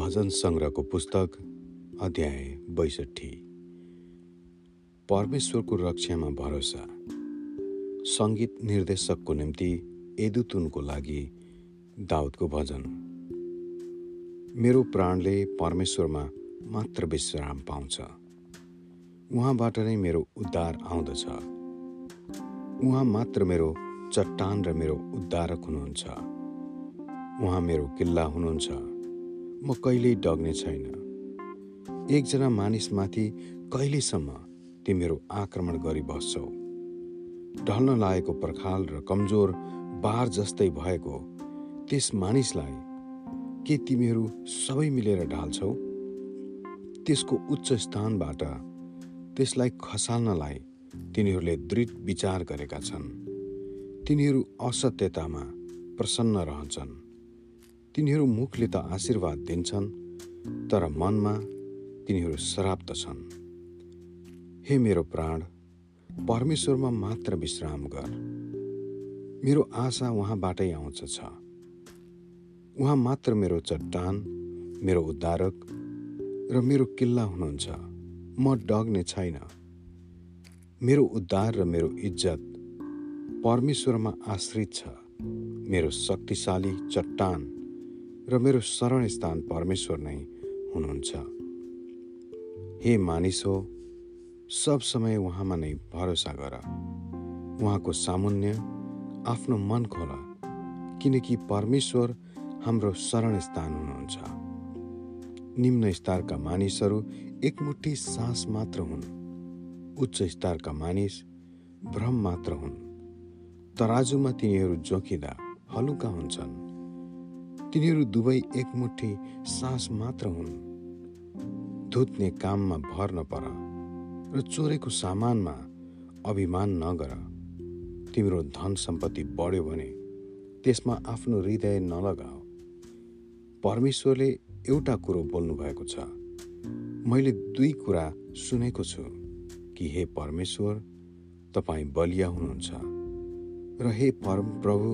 भजन सङ्ग्रहको पुस्तक अध्याय बैसठी। परमेश्वरको रक्षामा भरोसा। सङ्गीत निर्देशकको निम्ति एदुतुनको लागि दाउदको भजन। मेरो प्राणले परमेश्वरमा मात्र विश्राम पाउँछ। उहाँबाट नै मेरो उद्धार आउँदछ। उहाँ मात्र मेरो चट्टान र मेरो उद्धारक हुनुहुन्छ। उहाँ मेरो किल्ला हुनुहुन्छ। म कहिल्यै डग्ने छैन। एकजना मानिसमाथि कहिलेसम्म तिमीहरू आक्रमण गरिबस्छौ? ढल्न लागेको पर्खाल र कमजोर बार जस्तै भएको त्यस मानिसलाई के तिमीहरू सबै मिलेर ढाल्छौ? त्यसको उच्च स्थानबाट त्यसलाई खसाल्नलाई तिनीहरूले दृढ विचार गरेका छन्। तिनीहरू असत्यतामा प्रसन्न रहन्छन्। तिनीहरू मुखले त आशीर्वाद दिन्छन् तर मनमा तिनीहरू श्राप्त छन्। हे मेरो प्राण परमेश्वरमा मात्र विश्राम गर। मेरो आशा उहाँबाटै आउँछ छ। उहाँ मात्र मेरो चट्टान मेरो उद्धारक र मेरो किल्ला हुनुहुन्छ। म डग्ने छैन। मेरो उद्धार र मेरो इज्जत परमेश्वरमा आश्रित छ। मेरो शक्तिशाली चट्टान र मेरो शरण स्थान परमेश्वर नै हुनुहुन्छ। हे मानिस हो सब समय उहाँमा नै भरोसा गर। उहाँको सामुन्य आफ्नो मन खोला किनकि परमेश्वर हाम्रो शरण स्थान हुनुहुन्छ। निम्न स्तरका मानिसहरू एकमुठी सास मात्र हुन्। उच्च स्तरका मानिस भ्रम मात्र हुन्। तराजुमा तिनीहरू जोखिँदा हलुका हुन्छन्। तिनीहरू दुवै एकमुठी सास मात्र हुन्। धुत्ने काममा भर नपर र चोरेको सामानमा अभिमान नगर। तिम्रो धन सम्पत्ति बढ्यो भने त्यसमा आफ्नो हृदय नलगाऊ परमेश्वरले एउटा कुरो बोल्नुभएको छ। मैले दुई कुरा सुनेको छु कि हे परमेश्वर तपाईँ बलिया हुनुहुन्छ र हे परम प्रभु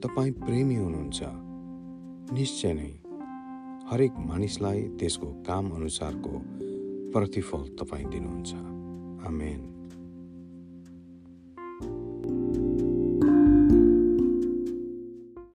तपाईँ प्रेमी हुनुहुन्छ। निश्चय नै हरेक मानिसलाई त्यसको काम अनुसारको प्रतिफल तपाईँ दिनुहुन्छ। आमेन।